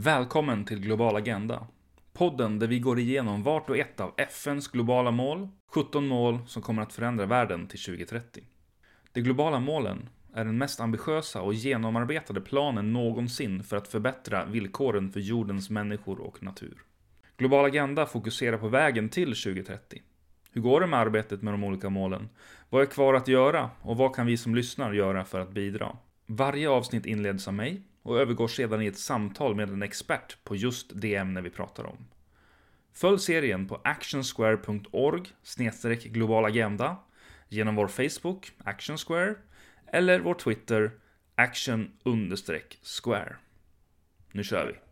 Välkommen till Global Agenda. Podden där vi går igenom vart och ett av FNs globala mål, 17 mål som kommer att förändra världen till 2030. De globala målen är den mest ambitiösa och genomarbetade planen någonsin för att förbättra villkoren för jordens människor och natur. Global Agenda fokuserar på vägen till 2030. Hur går det med arbetet med de olika målen? Vad är kvar att göra och vad kan vi som lyssnar göra för att bidra? Varje avsnitt inleds av mig och övergår sedan i ett samtal med en expert på just det ämne vi pratar om. Följ serien på actionsquare.org globalagenda genom vår Facebook, Actionsquare, eller vår Twitter, action-square. Nu kör vi!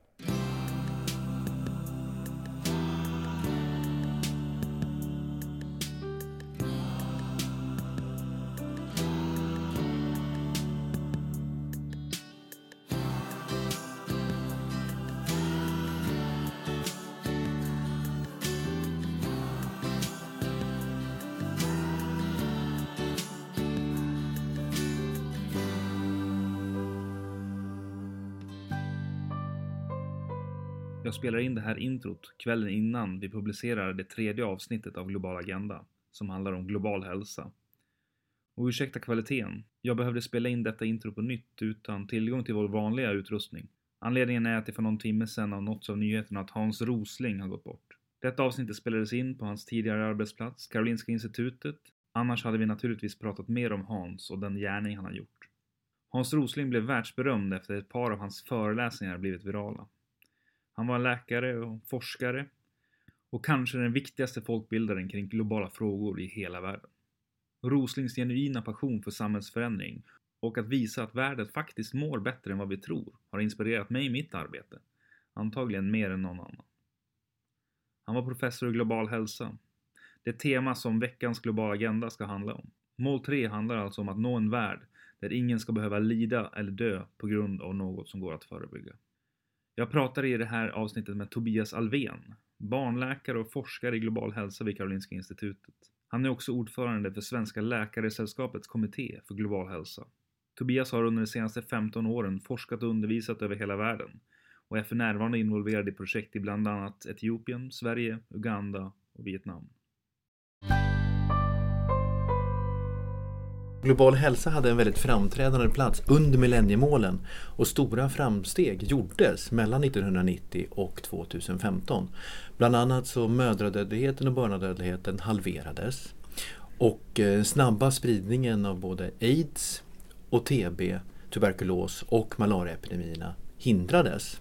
Spelar in det här introt kvällen innan vi publicerar det tredje avsnittet av Global Agenda, som handlar om global hälsa. Och ursäkta kvaliteten, jag behövde spela in detta intro på nytt utan tillgång till vår vanliga utrustning. Anledningen är att det för någon timme sedan har nåtts av nyheten att Hans Rosling har gått bort. Detta avsnitt spelades in på hans tidigare arbetsplats, Karolinska institutet. Annars hade vi naturligtvis pratat mer om Hans och den gärning han har gjort. Hans Rosling blev världsberömd efter ett par av hans föreläsningar blivit virala. Han var läkare och forskare och kanske den viktigaste folkbildaren kring globala frågor i hela världen. Roslings genuina passion för samhällsförändring och att visa att världen faktiskt mår bättre än vad vi tror har inspirerat mig i mitt arbete, antagligen mer än någon annan. Han var professor i global hälsa, det tema som veckans globala agenda ska handla om. Mål 3 handlar alltså om att nå en värld där ingen ska behöva lida eller dö på grund av något som går att förebygga. Jag pratar i det här avsnittet med Tobias Alven, barnläkare och forskare i global hälsa vid Karolinska institutet. Han är också ordförande för Svenska Läkaresällskapets kommitté för global hälsa. Tobias har under de senaste 15 åren forskat och undervisat över hela världen och är för närvarande involverad i projekt i bland annat Etiopien, Sverige, Uganda och Vietnam. Global hälsa hade en väldigt framträdande plats under millenniemålen och stora framsteg gjordes mellan 1990 och 2015. Bland annat så mödradödligheten och barnadödligheten halverades och eh, snabba spridningen av både aids och TB, tuberkulos och malariaepidemierna hindrades.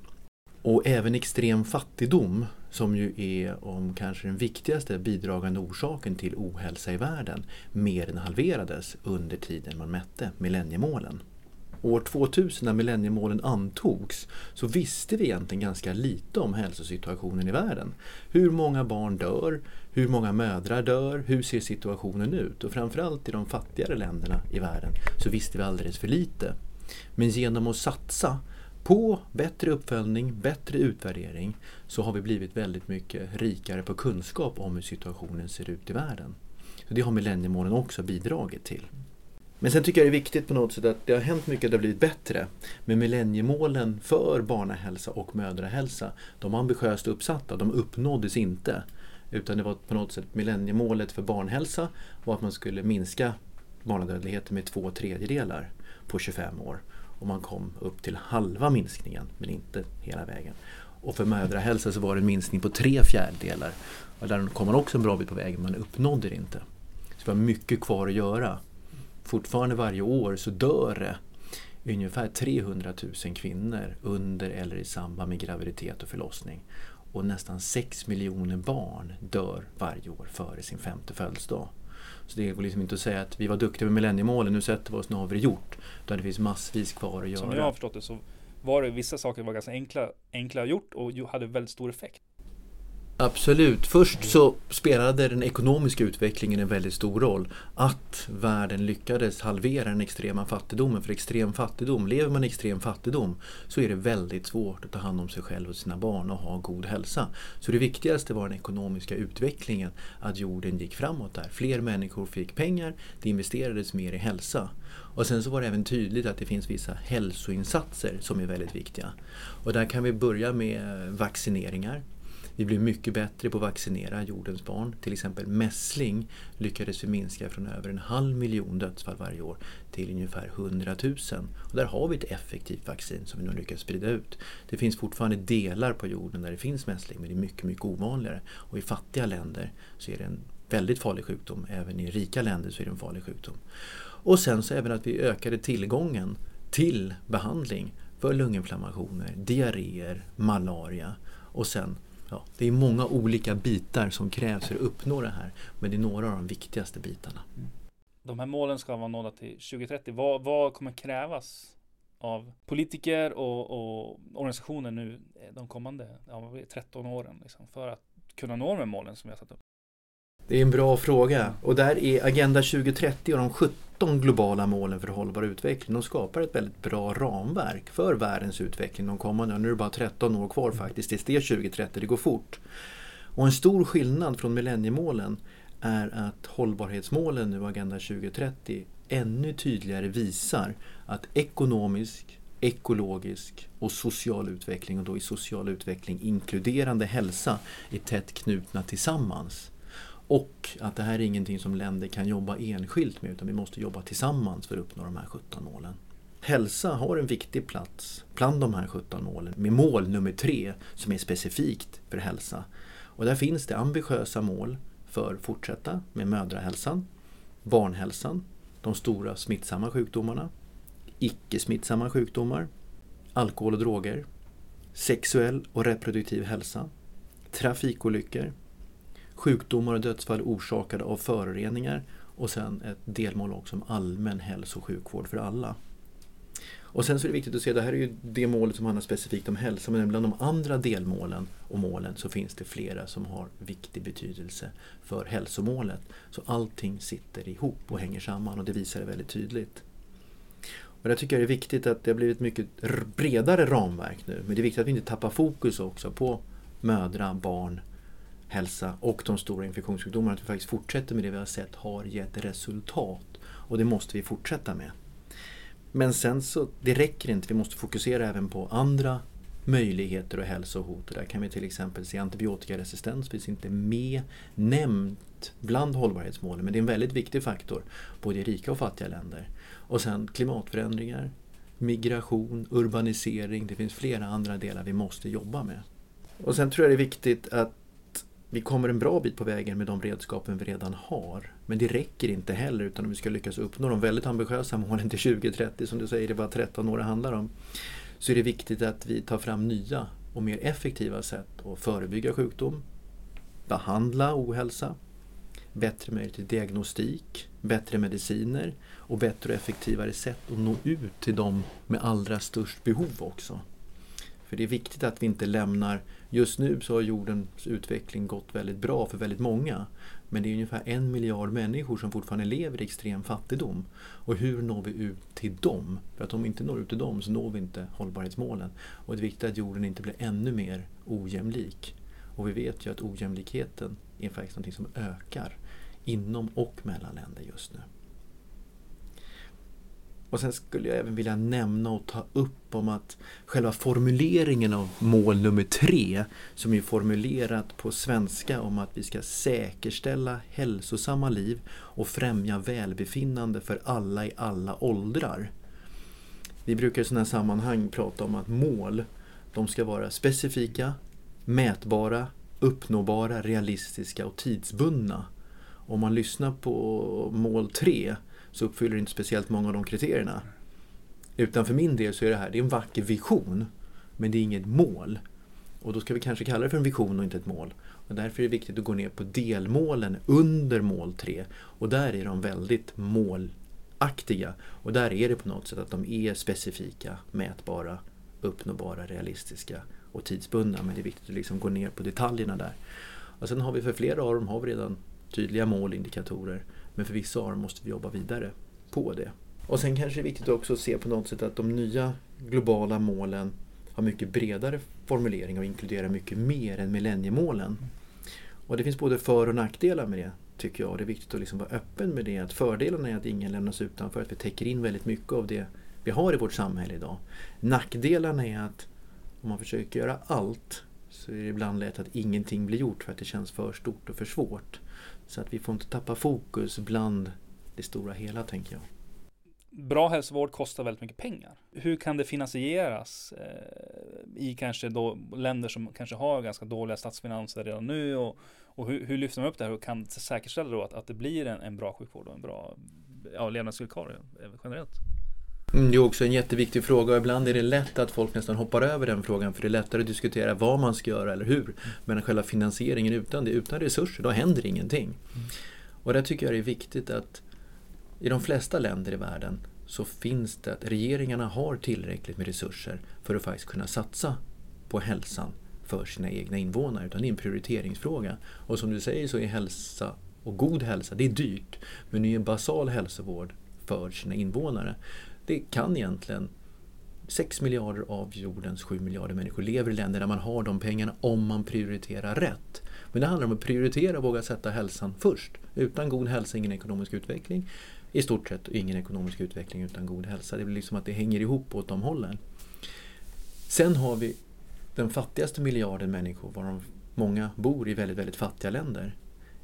Och även extrem fattigdom som ju är om kanske den viktigaste bidragande orsaken till ohälsa i världen, mer än halverades under tiden man mätte millenniemålen. År 2000 när millenniemålen antogs så visste vi egentligen ganska lite om hälsosituationen i världen. Hur många barn dör? Hur många mödrar dör? Hur ser situationen ut? Och framförallt i de fattigare länderna i världen så visste vi alldeles för lite. Men genom att satsa på bättre uppföljning, bättre utvärdering så har vi blivit väldigt mycket rikare på kunskap om hur situationen ser ut i världen. Så Det har millenniemålen också bidragit till. Men sen tycker jag det är viktigt på något sätt att det har hänt mycket, det har blivit bättre. Men millenniemålen för barnahälsa och mödrahälsa, de var ambitiöst uppsatta, de uppnåddes inte. Utan det var på något sätt millenniemålet för barnhälsa var att man skulle minska barnadödligheten med två tredjedelar på 25 år och man kom upp till halva minskningen men inte hela vägen. Och för mödrahälsa så var det en minskning på tre fjärdedelar. Och där kom man också en bra bit på vägen men uppnådde det inte. Så det var mycket kvar att göra. Fortfarande varje år så dör det ungefär 300 000 kvinnor under eller i samband med graviditet och förlossning. Och nästan 6 miljoner barn dör varje år före sin femte födelsedag. Så det går liksom inte att säga att vi var duktiga med millenniemålen, nu sätter vi oss, nu har vi det gjort. Utan det finns massvis kvar att göra. Som jag har förstått det så var det vissa saker var ganska enkla, enkla gjort och hade väldigt stor effekt. Absolut. Först så spelade den ekonomiska utvecklingen en väldigt stor roll. Att världen lyckades halvera den extrema fattigdomen. För extrem fattigdom, lever man i extrem fattigdom så är det väldigt svårt att ta hand om sig själv och sina barn och ha god hälsa. Så det viktigaste var den ekonomiska utvecklingen. Att jorden gick framåt där. Fler människor fick pengar, det investerades mer i hälsa. Och sen så var det även tydligt att det finns vissa hälsoinsatser som är väldigt viktiga. Och där kan vi börja med vaccineringar. Vi blev mycket bättre på att vaccinera jordens barn. Till exempel mässling lyckades vi minska från över en halv miljon dödsfall varje år till ungefär 100 000. Och där har vi ett effektivt vaccin som vi nu lyckats sprida ut. Det finns fortfarande delar på jorden där det finns mässling men det är mycket, mycket ovanligare. Och i fattiga länder så är det en väldigt farlig sjukdom. Även i rika länder så är det en farlig sjukdom. Och sen så även att vi ökade tillgången till behandling för lunginflammationer, diarréer, malaria och sen Ja, det är många olika bitar som krävs för att uppnå det här. Men det är några av de viktigaste bitarna. De här målen ska vara nådda till 2030. Vad, vad kommer krävas av politiker och, och, organisationer nu de kommande ja, 13 åren liksom, för att kunna nå de här målen som vi har satt upp? Det är en bra fråga och där är Agenda 2030 och de 17 globala målen för hållbar utveckling. De skapar ett väldigt bra ramverk för världens utveckling de kommande. Nu är det bara 13 år kvar faktiskt tills det är 2030, det går fort. Och en stor skillnad från millenniemålen är att hållbarhetsmålen nu, Agenda 2030, ännu tydligare visar att ekonomisk, ekologisk och social utveckling och då i social utveckling inkluderande hälsa är tätt knutna tillsammans. Och att det här är ingenting som länder kan jobba enskilt med utan vi måste jobba tillsammans för att uppnå de här 17 målen. Hälsa har en viktig plats bland de här 17 målen med mål nummer tre som är specifikt för hälsa. Och där finns det ambitiösa mål för fortsätta med mödrahälsan, barnhälsan, de stora smittsamma sjukdomarna, icke smittsamma sjukdomar, alkohol och droger, sexuell och reproduktiv hälsa, trafikolyckor, sjukdomar och dödsfall orsakade av föroreningar och sen ett delmål också om allmän hälso och sjukvård för alla. Och sen så är det viktigt att se, det här är ju det målet som handlar specifikt om hälsa, men bland de andra delmålen och målen så finns det flera som har viktig betydelse för hälsomålet. Så allting sitter ihop och hänger samman och det visar det väldigt tydligt. Och jag tycker jag det är viktigt att det har blivit mycket bredare ramverk nu, men det är viktigt att vi inte tappar fokus också på mödra, barn, hälsa och de stora infektionssjukdomarna, att vi faktiskt fortsätter med det vi har sett har gett resultat. Och det måste vi fortsätta med. Men sen så, det räcker inte, vi måste fokusera även på andra möjligheter och hälsohot. Och Där kan vi till exempel se antibiotikaresistens, finns inte med nämnt bland hållbarhetsmålen, men det är en väldigt viktig faktor både i rika och fattiga länder. Och sen klimatförändringar, migration, urbanisering, det finns flera andra delar vi måste jobba med. Och sen tror jag det är viktigt att vi kommer en bra bit på vägen med de redskapen vi redan har. Men det räcker inte heller utan om vi ska lyckas uppnå de väldigt ambitiösa målen till 2030, som du säger, det är bara 13 år det handlar om. Så är det viktigt att vi tar fram nya och mer effektiva sätt att förebygga sjukdom, behandla ohälsa, bättre möjlighet till diagnostik, bättre mediciner och bättre och effektivare sätt att nå ut till dem med allra störst behov också. För det är viktigt att vi inte lämnar Just nu så har jordens utveckling gått väldigt bra för väldigt många. Men det är ungefär en miljard människor som fortfarande lever i extrem fattigdom. Och hur når vi ut till dem? För att om vi inte når ut till dem så når vi inte hållbarhetsmålen. Och det är viktigt att jorden inte blir ännu mer ojämlik. Och vi vet ju att ojämlikheten är faktiskt något som ökar inom och mellan länder just nu. Och sen skulle jag även vilja nämna och ta upp om att själva formuleringen av mål nummer tre, som är formulerat på svenska om att vi ska säkerställa hälsosamma liv och främja välbefinnande för alla i alla åldrar. Vi brukar i sådana här sammanhang prata om att mål, de ska vara specifika, mätbara, uppnåbara, realistiska och tidsbundna. Om man lyssnar på mål 3 så uppfyller det inte speciellt många av de kriterierna. Utan för min del så är det här det är en vacker vision, men det är inget mål. Och då ska vi kanske kalla det för en vision och inte ett mål. Och därför är det viktigt att gå ner på delmålen under mål 3. Och där är de väldigt målaktiga. Och där är det på något sätt att de är specifika, mätbara, uppnåbara, realistiska och tidsbundna men det är viktigt att liksom gå ner på detaljerna där. Och sen har vi för flera av dem har vi redan tydliga målindikatorer men för vissa av dem måste vi jobba vidare på det. Och sen kanske det är viktigt också att se på något sätt att de nya globala målen har mycket bredare formuleringar och inkluderar mycket mer än millenniemålen. Och det finns både för och nackdelar med det tycker jag. Och det är viktigt att liksom vara öppen med det. Att fördelarna är att ingen lämnas utanför, att vi täcker in väldigt mycket av det vi har i vårt samhälle idag. Nackdelarna är att om man försöker göra allt så är det ibland lätt att ingenting blir gjort för att det känns för stort och för svårt. Så att vi får inte tappa fokus bland det stora hela tänker jag. Bra hälsovård kostar väldigt mycket pengar. Hur kan det finansieras eh, i kanske då länder som kanske har ganska dåliga statsfinanser redan nu och, och hur, hur, lyfter man upp det här och kan säkerställa då att, att det blir en, en bra sjukvård och en bra ja, levnadsvillkor generellt? Mm, det är också en jätteviktig fråga och ibland är det lätt att folk nästan hoppar över den frågan för det är lättare att diskutera vad man ska göra eller hur. Men själva finansieringen utan det, utan resurser, då händer ingenting. Mm. Och där tycker jag det är viktigt att i de flesta länder i världen så finns det att regeringarna har tillräckligt med resurser för att faktiskt kunna satsa på hälsan för sina egna invånare. Utan det är en prioriteringsfråga. Och som du säger så är hälsa och god hälsa, det är dyrt. Men det är en basal hälsovård för sina invånare. Det kan egentligen 6 miljarder av jordens 7 miljarder människor lever i länder där man har de pengarna om man prioriterar rätt. Men det handlar om att prioritera och våga sätta hälsan först. Utan god hälsa ingen ekonomisk utveckling. I stort sett ingen ekonomisk utveckling utan god hälsa. Det blir liksom att det hänger ihop åt de hållen. Sen har vi den fattigaste miljarden människor varav många bor i väldigt, väldigt fattiga länder.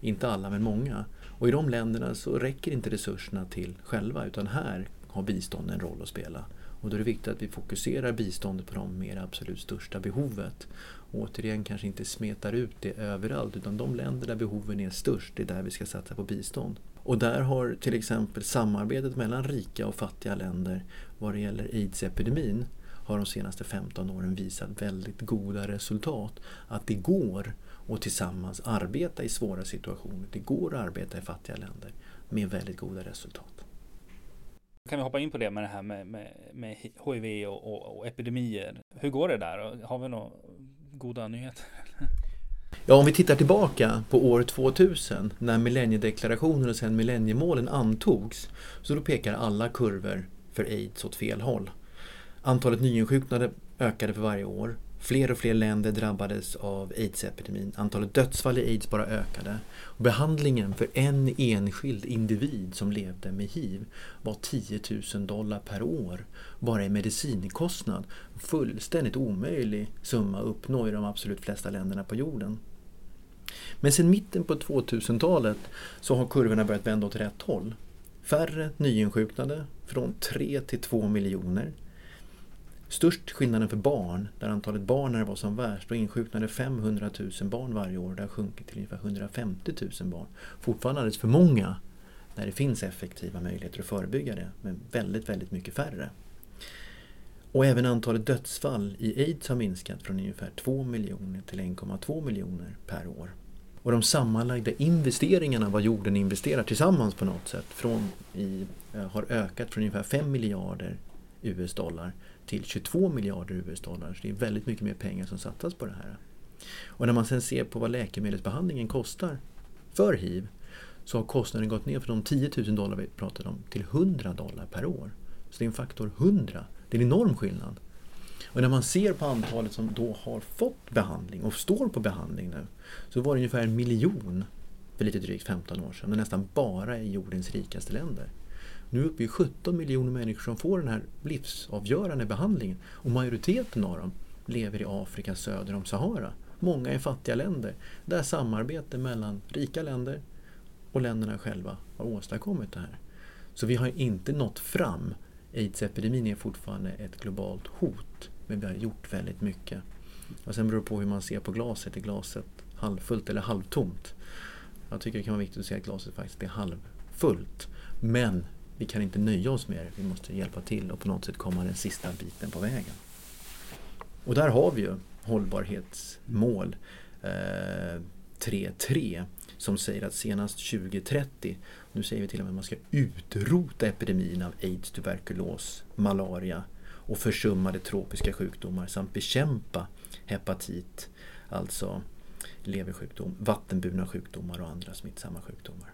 Inte alla men många. Och i de länderna så räcker inte resurserna till själva utan här har bistånd en roll att spela. Och då är det viktigt att vi fokuserar biståndet på de mer absolut största behovet. Och återigen kanske inte smetar ut det överallt utan de länder där behoven är störst, det är där vi ska satsa på bistånd. Och där har till exempel samarbetet mellan rika och fattiga länder vad det gäller aids-epidemin har de senaste 15 åren visat väldigt goda resultat. Att det går att tillsammans arbeta i svåra situationer. Det går att arbeta i fattiga länder med väldigt goda resultat. Kan vi hoppa in på det med det här med, med, med HIV och, och, och, epidemier? Hur går det där? Har vi några goda nyheter? Ja, om vi tittar tillbaka på år 2000 när millenniedeklarationen och sen millenniemålen antogs så då pekar alla kurvor för aids åt fel håll. Antalet nyinsjuknade ökade för varje år. Fler och fler länder drabbades av aids-epidemin. Antalet dödsfall i aids bara ökade. Och behandlingen för en enskild individ som levde med hiv var 10 000 dollar per år bara i medicinkostnad. Fullständigt omöjlig summa att uppnå i de absolut flesta länderna på jorden. Men sedan mitten på 2000-talet så har kurvorna börjat vända åt rätt håll. Färre nyinsjuknade, från 3 till 2 miljoner. Störst skillnaden för barn, där antalet barn när det var som värst, då insjuknade 500 000 barn varje år. Det har sjunkit till ungefär 150 000 barn. Fortfarande alldeles för många när det finns effektiva möjligheter att förebygga det, men väldigt, väldigt mycket färre. Och även antalet dödsfall i aids har minskat från ungefär 2 miljoner till 1,2 miljoner per år. Och de sammanlagda investeringarna, vad jorden investerar tillsammans på något sätt, från i, eh, har ökat från ungefär 5 miljarder US-dollar till 22 miljarder US-dollar. Så det är väldigt mycket mer pengar som satsas på det här. Och när man sen ser på vad läkemedelsbehandlingen kostar för hiv så har kostnaden gått ner från de 10 000 dollar vi pratade om till 100 dollar per år. Så det är en faktor 100. Det är en enorm skillnad. Och när man ser på antalet som då har fått behandling och står på behandling nu så var det ungefär en miljon för lite drygt 15 år sedan och nästan bara i jordens rikaste länder. Nu är uppe i 17 miljoner människor som får den här livsavgörande behandlingen och majoriteten av dem lever i Afrika söder om Sahara. Många i fattiga länder där samarbete mellan rika länder och länderna själva har åstadkommit det här. Så vi har inte nått fram. Aids-epidemin är fortfarande ett globalt hot men vi har gjort väldigt mycket. Och sen beror det på hur man ser på glaset. Är glaset halvfullt eller halvtomt? Jag tycker det kan vara viktigt att se att glaset faktiskt är halvfullt. Men vi kan inte nöja oss med det. Vi måste hjälpa till och på något sätt komma den sista biten på vägen. Och där har vi ju hållbarhetsmål eh, 3.3 som säger att senast 2030, nu säger vi till och med att man ska utrota epidemin av aids, tuberkulos, malaria och försummade tropiska sjukdomar samt bekämpa hepatit, alltså leversjukdom, vattenburna sjukdomar och andra smittsamma sjukdomar.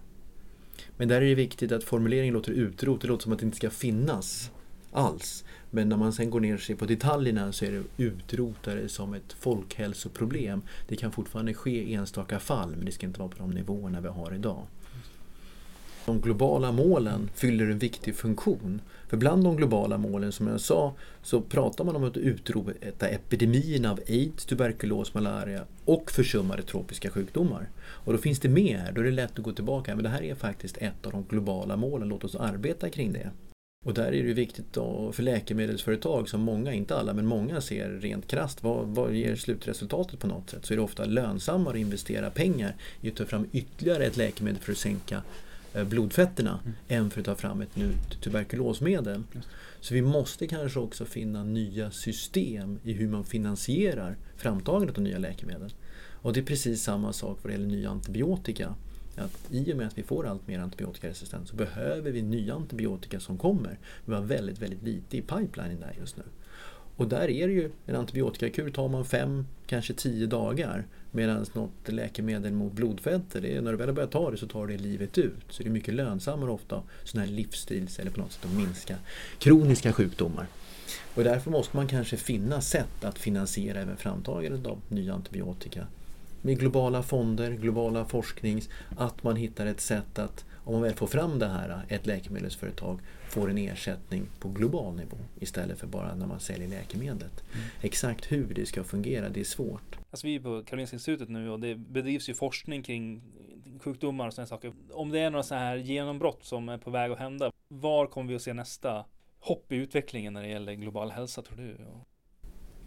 Men där är det viktigt att formuleringen låter utrot, det låter som att det inte ska finnas alls. Men när man sen går ner sig på detaljerna så är det utrotare som ett folkhälsoproblem. Det kan fortfarande ske i enstaka fall men det ska inte vara på de nivåerna vi har idag. De globala målen fyller en viktig funktion. För bland de globala målen, som jag sa, så pratar man om att utrota epidemierna av aids, tuberkulos, malaria och försummade tropiska sjukdomar. Och då finns det med här, då är det lätt att gå tillbaka. Men det här är faktiskt ett av de globala målen, låt oss arbeta kring det. Och där är det viktigt då för läkemedelsföretag som många, inte alla, men många ser rent krast vad, vad ger slutresultatet på något sätt? Så är det ofta lönsammare att investera pengar i att ta fram ytterligare ett läkemedel för att sänka blodfetterna mm. än för att ta fram ett nytt tuberkulosmedel. Så vi måste kanske också finna nya system i hur man finansierar framtagandet av nya läkemedel. Och det är precis samma sak vad det gäller nya antibiotika att i och med att vi får allt mer antibiotikaresistens så behöver vi nya antibiotika som kommer. Vi har väldigt, väldigt lite i pipelinen där just nu. Och där är det ju, en antibiotikakur tar man fem, kanske tio dagar. Medan något läkemedel mot blodfetter, det är, när du väl börjar ta det så tar det livet ut. Så det är mycket lönsammare ofta sådana här livsstils eller på något sätt att minska kroniska sjukdomar. Och därför måste man kanske finna sätt att finansiera även framtagandet av nya antibiotika med globala fonder, globala forsknings, att man hittar ett sätt att om man väl får fram det här, ett läkemedelsföretag får en ersättning på global nivå istället för bara när man säljer läkemedlet. Mm. Exakt hur det ska fungera, det är svårt. Alltså vi är på Karolinska institutet nu och det bedrivs ju forskning kring sjukdomar och sådana saker. Om det är några sådana här genombrott som är på väg att hända, var kommer vi att se nästa hopp i utvecklingen när det gäller global hälsa tror du?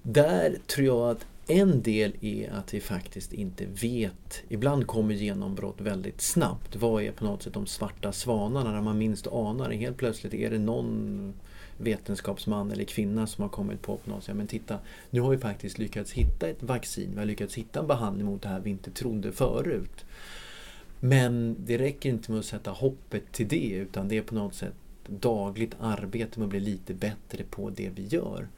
Där tror jag att en del är att vi faktiskt inte vet. Ibland kommer genombrott väldigt snabbt. Vad är på något sätt de svarta svanarna när man minst anar det? Helt plötsligt är det någon vetenskapsman eller kvinna som har kommit på på något sätt. Men titta, nu har vi faktiskt lyckats hitta ett vaccin. Vi har lyckats hitta en behandling mot det här vi inte trodde förut. Men det räcker inte med att sätta hoppet till det utan det är på något sätt dagligt arbete med att bli lite bättre på det vi gör.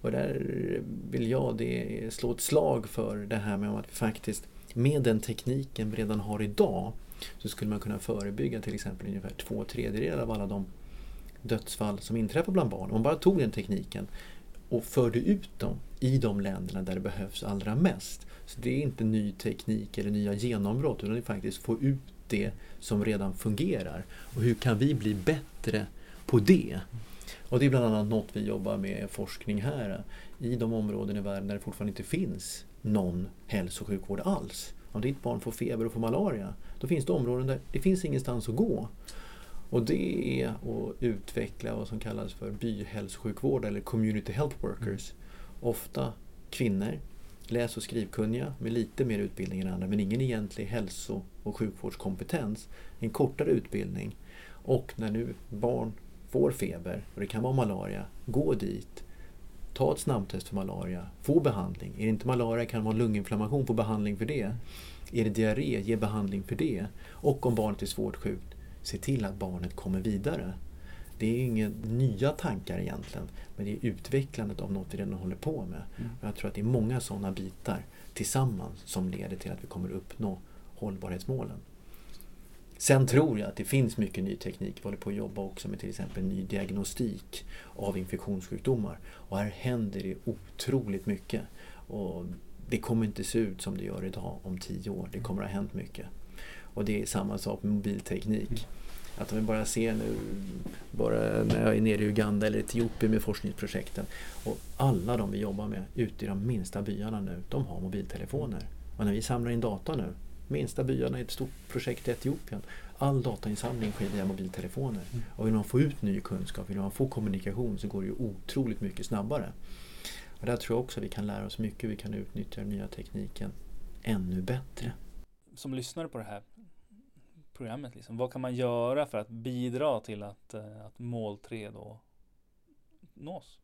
Och där vill jag det, slå ett slag för det här med att faktiskt med den tekniken vi redan har idag så skulle man kunna förebygga till exempel ungefär två tredjedelar av alla de dödsfall som inträffar bland barn. Om man bara tog den tekniken och förde ut dem i de länderna där det behövs allra mest. Så det är inte ny teknik eller nya genombrott utan det är faktiskt få ut det som redan fungerar. Och hur kan vi bli bättre på det? Och det är bland annat något vi jobbar med forskning här i de områden i världen där det fortfarande inte finns någon hälso och sjukvård alls. Om ditt barn får feber och får malaria, då finns det områden där det finns ingenstans att gå. Och det är att utveckla vad som kallas för byhälsosjukvård eller community health workers. Ofta kvinnor, läs och skrivkunniga med lite mer utbildning än andra men ingen egentlig hälso och sjukvårdskompetens. En kortare utbildning. Och när nu barn får feber och det kan vara malaria, gå dit. Ta ett snabbtest för malaria, få behandling. Är det inte malaria kan det vara lunginflammation, få behandling för det. Är det diarré, ge behandling för det. Och om barnet är svårt sjukt, se till att barnet kommer vidare. Det är inga nya tankar egentligen, men det är utvecklandet av något vi redan håller på med. Mm. Jag tror att det är många sådana bitar tillsammans som leder till att vi kommer uppnå hållbarhetsmålen. Sen tror jag att det finns mycket ny teknik. Vi håller på att jobba också med till exempel ny diagnostik av infektionssjukdomar. Och här händer det otroligt mycket. Och det kommer inte se ut som det gör idag om tio år. Det kommer att ha hänt mycket. Och det är samma sak med mobilteknik. Att om vi bara ser nu, bara när jag är nere i Uganda eller Etiopien med forskningsprojekten. Och alla de vi jobbar med ute i de minsta byarna nu, de har mobiltelefoner. Och när vi samlar in data nu minsta byarna i ett stort projekt i Etiopien. All datainsamling sker via mobiltelefoner. Mm. Och vill man få ut ny kunskap, vill man få kommunikation så går det ju otroligt mycket snabbare. Och där tror jag också att vi kan lära oss mycket, vi kan utnyttja den nya tekniken ännu bättre. Som lyssnare på det här programmet, liksom, vad kan man göra för att bidra till att, eh, att mål 3 då nås?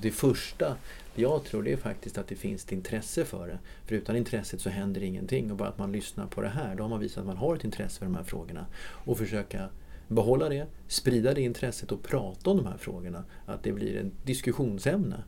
Det första jag tror det är faktiskt att det finns ett intresse för det. För utan intresset så händer ingenting och bara att man lyssnar på det här då har man visat att man har ett intresse för de här frågorna. Och försöka behålla det, sprida det intresset och prata om de här frågorna. Att det blir ett diskussionsämne.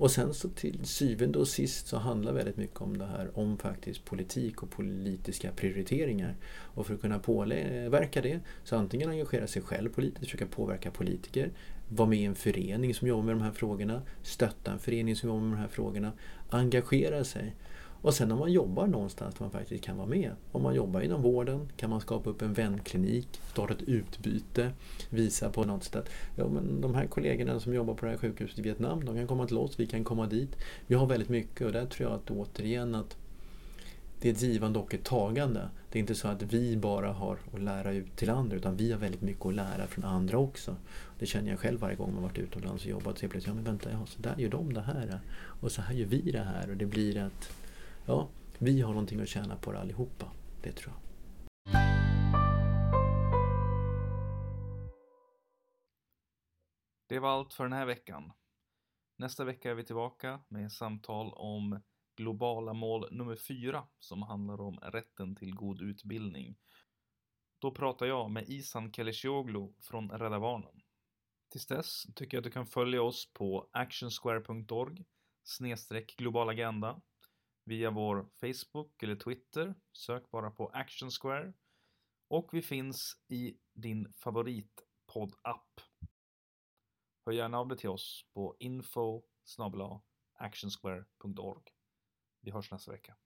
Och sen så till syvende och sist så handlar väldigt mycket om det här om faktiskt politik och politiska prioriteringar. Och för att kunna påverka det så antingen engagera sig själv politiskt, försöka påverka politiker, vara med i en förening som jobbar med de här frågorna, stötta en förening som jobbar med de här frågorna, engagera sig. Och sen om man jobbar någonstans där man faktiskt kan vara med. Om man jobbar inom vården kan man skapa upp en vänklinik, starta ett utbyte, visa på något sätt ja, men de här kollegorna som jobbar på det här sjukhuset i Vietnam, de kan komma till oss, vi kan komma dit. Vi har väldigt mycket och där tror jag att återigen att det är ett givande och ett tagande. Det är inte så att vi bara har att lära ut till andra utan vi har väldigt mycket att lära från andra också. Det känner jag själv varje gång man varit utomlands och jobbat. Så jag plötsligt, ja men vänta, ja, så där gör de det här. Och så här gör vi det här. Och det blir att ja, vi har någonting att tjäna på det allihopa. Det tror jag. Det var allt för den här veckan. Nästa vecka är vi tillbaka med samtal om globala mål nummer fyra som handlar om rätten till god utbildning. Då pratar jag med Isan Kelesioglu från Rädda Barnen. Tills dess tycker jag att du kan följa oss på actionsquare.org snedstreck globalagenda via vår Facebook eller Twitter. Sök bara på Action Square. Och vi finns i din favoritpodd-app. Hör gärna av dig till oss på info actionsquare.org. Vi hörs nästa vecka.